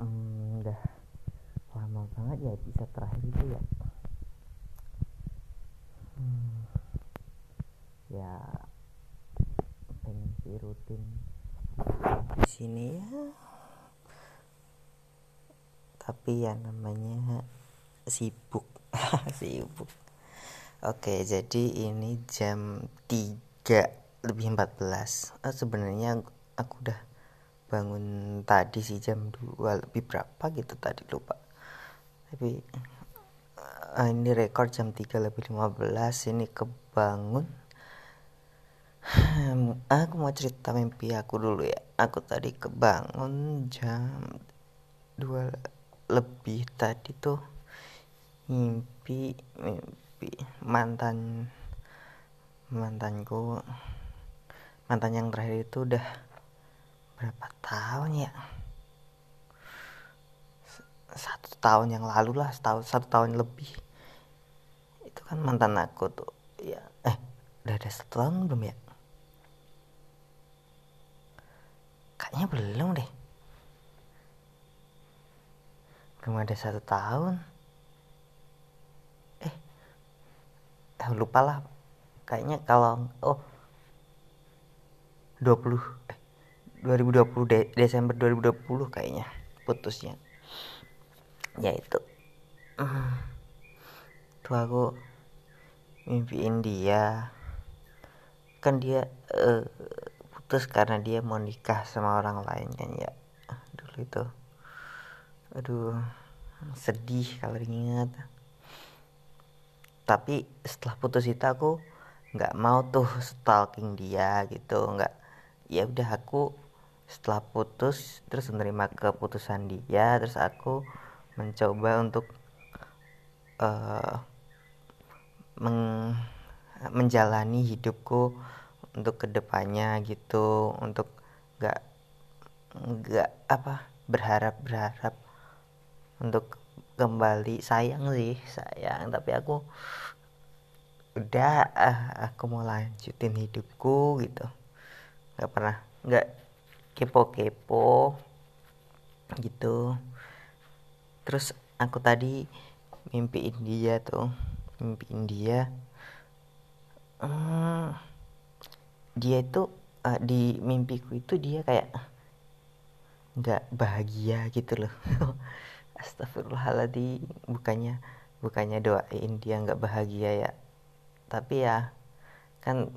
hmm, udah lama banget ya episode terakhir itu ya. Hmm, ya pengen rutin di sini ya. Tapi ya namanya sibuk sibuk. Oke jadi ini jam 3 lebih 14 oh, sebenarnya aku udah bangun tadi sih jam 2 lebih berapa gitu tadi lupa. Tapi uh, ini rekor jam 3 lebih 15 ini kebangun. Aku mau cerita mimpi aku dulu ya. Aku tadi kebangun jam 2 lebih tadi tuh mimpi mimpi mantan mantanku mantan yang terakhir itu udah berapa tahun ya? Satu tahun yang lalu lah setahun satu tahun lebih. Itu kan mantan aku tuh ya. Eh udah ada satu tahun belum ya? Kayaknya belum deh. Belum ada satu tahun. Eh, eh lupa lah. Kayaknya kalau oh 20 eh 2020 De Desember 2020 kayaknya putusnya. Ya itu tuh aku mimpiin dia. Kan dia uh, putus karena dia mau nikah sama orang lain kan ya. Dulu itu aduh sedih kalau ingat tapi setelah putus itu aku nggak mau tuh stalking dia gitu nggak ya udah aku setelah putus terus menerima keputusan dia terus aku mencoba untuk uh, meng menjalani hidupku untuk ke depannya gitu untuk nggak nggak apa berharap berharap untuk kembali. Sayang sih sayang tapi aku udah uh, aku mau lanjutin hidupku gitu. Nggak pernah nggak kepo-kepo gitu. Terus aku tadi mimpi India tuh mimpi India hmm, dia itu uh, di mimpiku itu dia kayak nggak bahagia gitu loh. Astagfirullahaladzim bukannya bukannya doain dia nggak bahagia ya. Tapi ya kan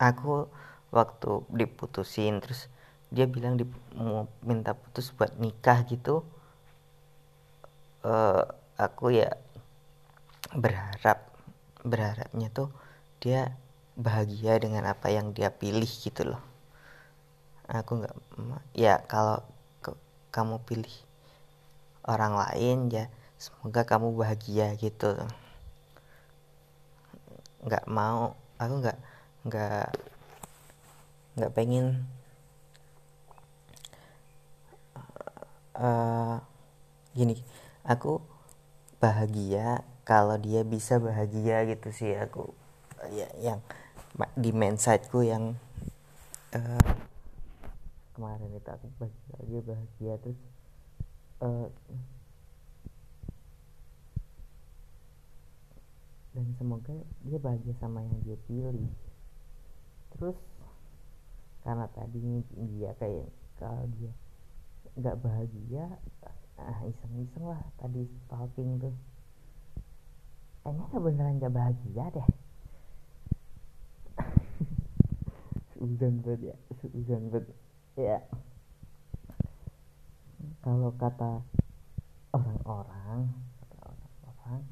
aku waktu diputusin terus dia bilang di, mau minta putus buat nikah gitu. Uh, aku ya berharap berharapnya tuh dia bahagia dengan apa yang dia pilih gitu loh. Aku nggak ya kalau ke, kamu pilih orang lain ya semoga kamu bahagia gitu. Nggak mau aku nggak nggak nggak pengen uh, gini aku bahagia kalau dia bisa bahagia gitu sih. Aku ya yang di mindsetku yang uh, kemarin itu aku bahagia dia bahagia terus uh, dan semoga dia bahagia sama yang dia pilih. Terus karena tadi dia kayak kalau dia nggak bahagia ah iseng-iseng lah tadi stalking tuh. Kayaknya nggak beneran nggak bahagia deh. Suzan banget ya banget. Ya. Kalau kata orang-orang kata orang-orang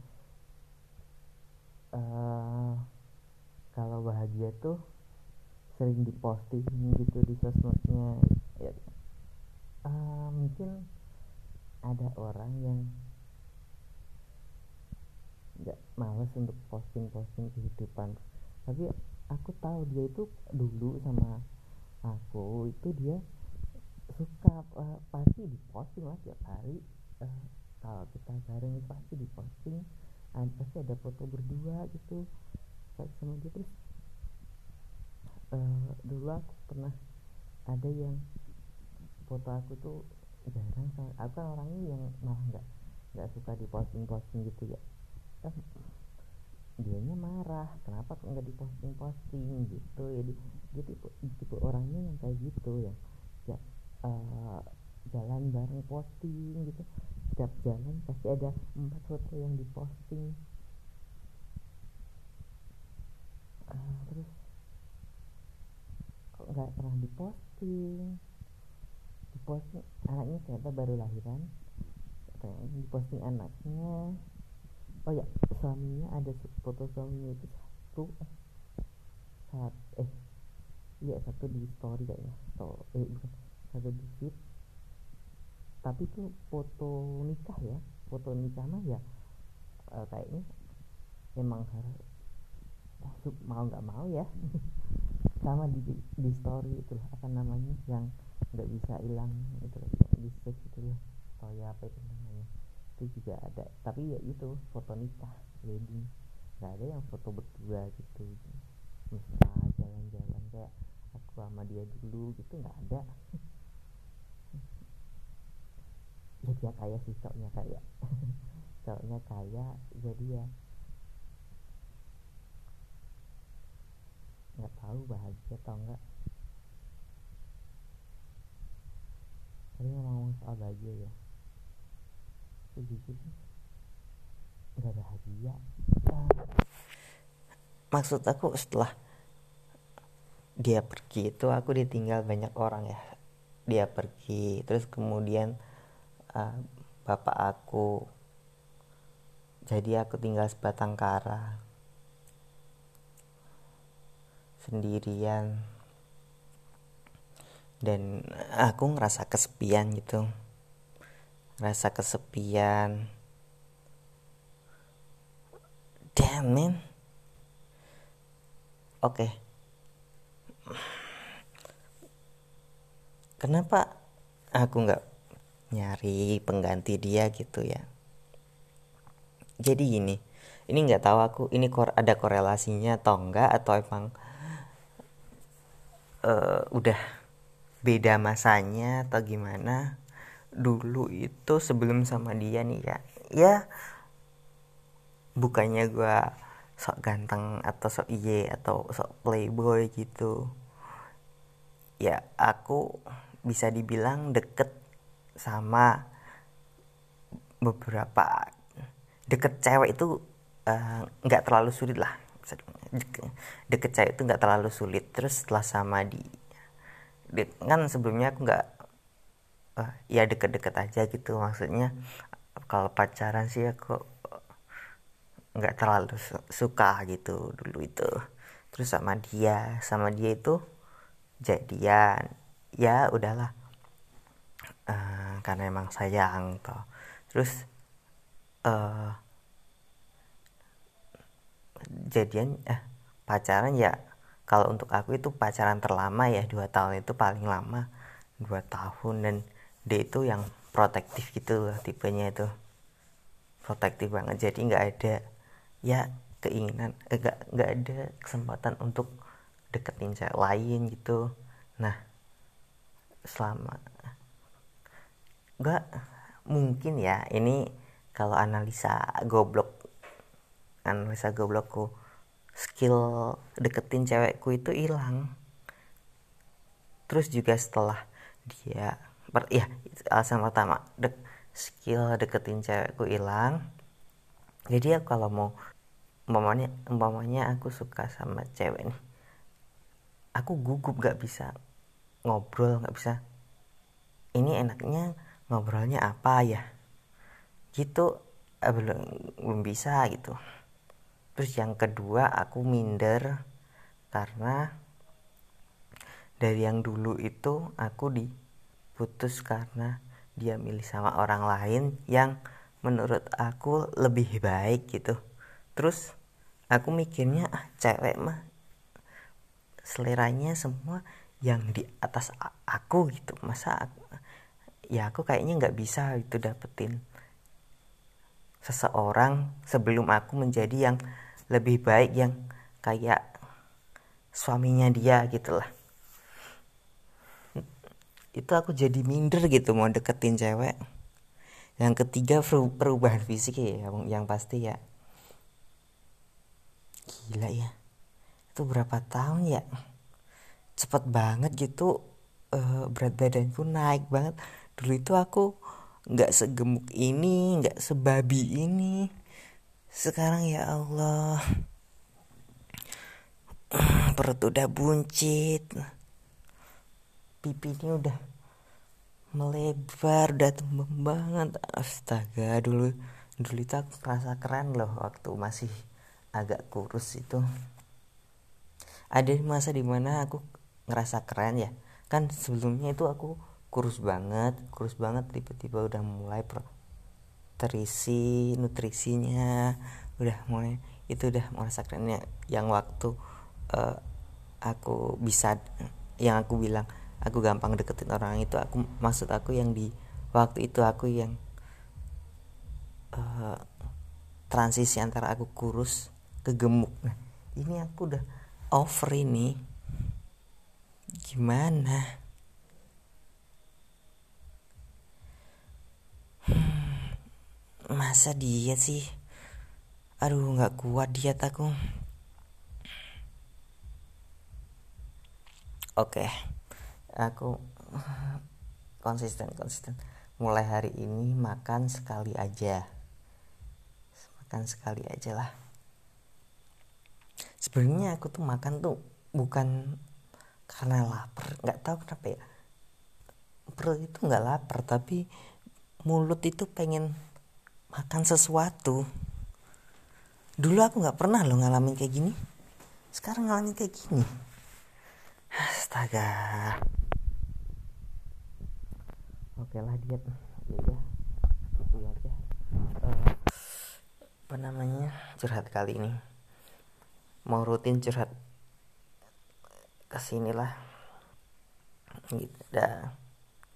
uh, kalau bahagia tuh sering diposting gitu di sosmednya. Ya uh, mungkin ada orang yang nggak males untuk posting-posting kehidupan. Tapi aku tahu dia itu dulu sama aku itu dia suka uh, pasti diposting lah tiap hari. Uh, kalau kita bareng pasti diposting pasti ada foto berdua gitu sama dia. Terus uh, dulu aku pernah ada yang foto aku tuh jarang aku kan orangnya yang malah nggak nggak suka di posting gitu ya. Kan dianya marah kenapa kok nggak diposting posting gitu. Jadi dia tipe tipe orangnya yang kayak gitu ya ya jalan bareng posting gitu. Setiap jalan pasti ada empat foto yang diposting. Uh, terus nggak pernah diposting. Diposting anaknya ternyata baru lahiran. Diposting anaknya. Oh ya suaminya ada foto suaminya itu satu eh saat eh iya satu di story kayaknya so, eh bukan satu di feed. Tapi itu foto nikah ya foto nikah mah ya uh, kayaknya emang harus mau nggak mau ya sama di di story itu apa namanya yang nggak bisa hilang itu di save itu loh. Story apa itu namanya. Itu juga ada. Tapi ya itu foto nikah wedding. Nggak ada yang foto berdua gitu. Mesra jalan-jalan kayak aku sama dia dulu gitu nggak ada. Ya dia kaya sih cowoknya kaya cowoknya kaya jadi ya nggak tahu bahagia atau enggak. Tapi ngomong soal bahagia ya. Jujur nggak bahagia. Maksud aku setelah dia pergi itu aku ditinggal banyak orang ya. Dia pergi terus kemudian uh, bapak aku jadi aku tinggal sebatang kara sendirian. Dan aku ngerasa kesepian gitu. Ngerasa kesepian. Damn man. Oke. Okay. kenapa aku nggak nyari pengganti dia gitu ya? Jadi gini ini nggak tahu aku ini kor ada korelasinya atau enggak atau emang uh, udah beda masanya atau gimana? Dulu itu sebelum sama dia nih ya. Ya bukannya gue sok ganteng atau sok iye atau sok playboy gitu. Ya aku bisa dibilang deket sama beberapa deket cewek itu eh, nggak uh, terlalu sulit lah deket cewek itu nggak terlalu sulit. Terus setelah sama di, di kan sebelumnya aku nggak uh, ya deket-deket aja gitu. Maksudnya kalau pacaran sih aku nggak terlalu suka gitu dulu itu. Terus sama dia sama dia itu jadian. Ya udahlah. Uh, karena emang sayang toh. Terus uh, jadian eh pacaran ya kalau untuk aku itu pacaran terlama ya dua tahun itu paling lama dua tahun dan dia itu yang protektif gitu loh tipenya itu. Protektif banget jadi nggak ada ya keinginan eh, nggak eh, nggak ada kesempatan untuk deketin cewek lain gitu. Nah selama Gak mungkin ya ini kalau analisa goblok analisa goblokku skill deketin cewekku itu hilang. Terus juga setelah dia ber, ya alasan pertama dek, skill deketin cewekku hilang. Jadi ya kalau mau umpamanya umpamanya aku suka sama cewek nih aku gugup gak bisa ngobrol gak bisa ini enaknya ngobrolnya apa ya? Gitu eh, belum belum bisa gitu terus yang kedua aku minder. Karena dari yang dulu itu aku diputus karena dia milih sama orang lain yang menurut aku lebih baik gitu. Terus aku mikirnya ah cewek mah seleranya semua yang di atas aku gitu. Masa aku, ya aku kayaknya nggak bisa itu dapetin seseorang sebelum aku menjadi yang lebih baik yang kayak suaminya dia gitu lah itu aku jadi minder gitu mau deketin cewek. Yang ketiga perubahan fisik ya yang, yang pasti ya. Gila ya. Itu berapa tahun ya? Cepet banget gitu. Uh, berat badanku naik banget. Dulu itu aku nggak segemuk ini nggak sebabi ini. Sekarang ya Allah perut udah buncit. Pipi ini udah melebar udah tumbang banget. Astaga dulu dulu itu aku merasa keren loh waktu masih agak kurus itu. Ada masa di mana aku ngerasa keren ya. Kan sebelumnya itu aku kurus banget kurus banget tiba-tiba udah mulai pro terisi nutrisinya udah mulai itu udah merasa kerennya yang waktu uh, aku bisa yang aku bilang aku gampang deketin orang itu aku maksud aku yang di waktu itu aku yang uh, transisi antara aku kurus ke gemuk. Nah ini aku udah over ini. Gimana masa dia sih? Aduh nggak kuat diet aku oke aku konsisten konsisten. Mulai hari ini makan sekali aja. Makan sekali aja lah. Sebenarnya aku tuh makan tuh bukan karena lapar. Nggak tahu kenapa ya. Perut itu nggak lapar tapi mulut itu pengen makan sesuatu. Dulu aku nggak pernah lo ngalamin kayak gini. Sekarang ngalamin kayak gini. Astaga. Oke lah diet. Ya udah itu aja. Uh, apa namanya? Curhat kali ini. Mau rutin curhat. Ke sinilah. Gitu dah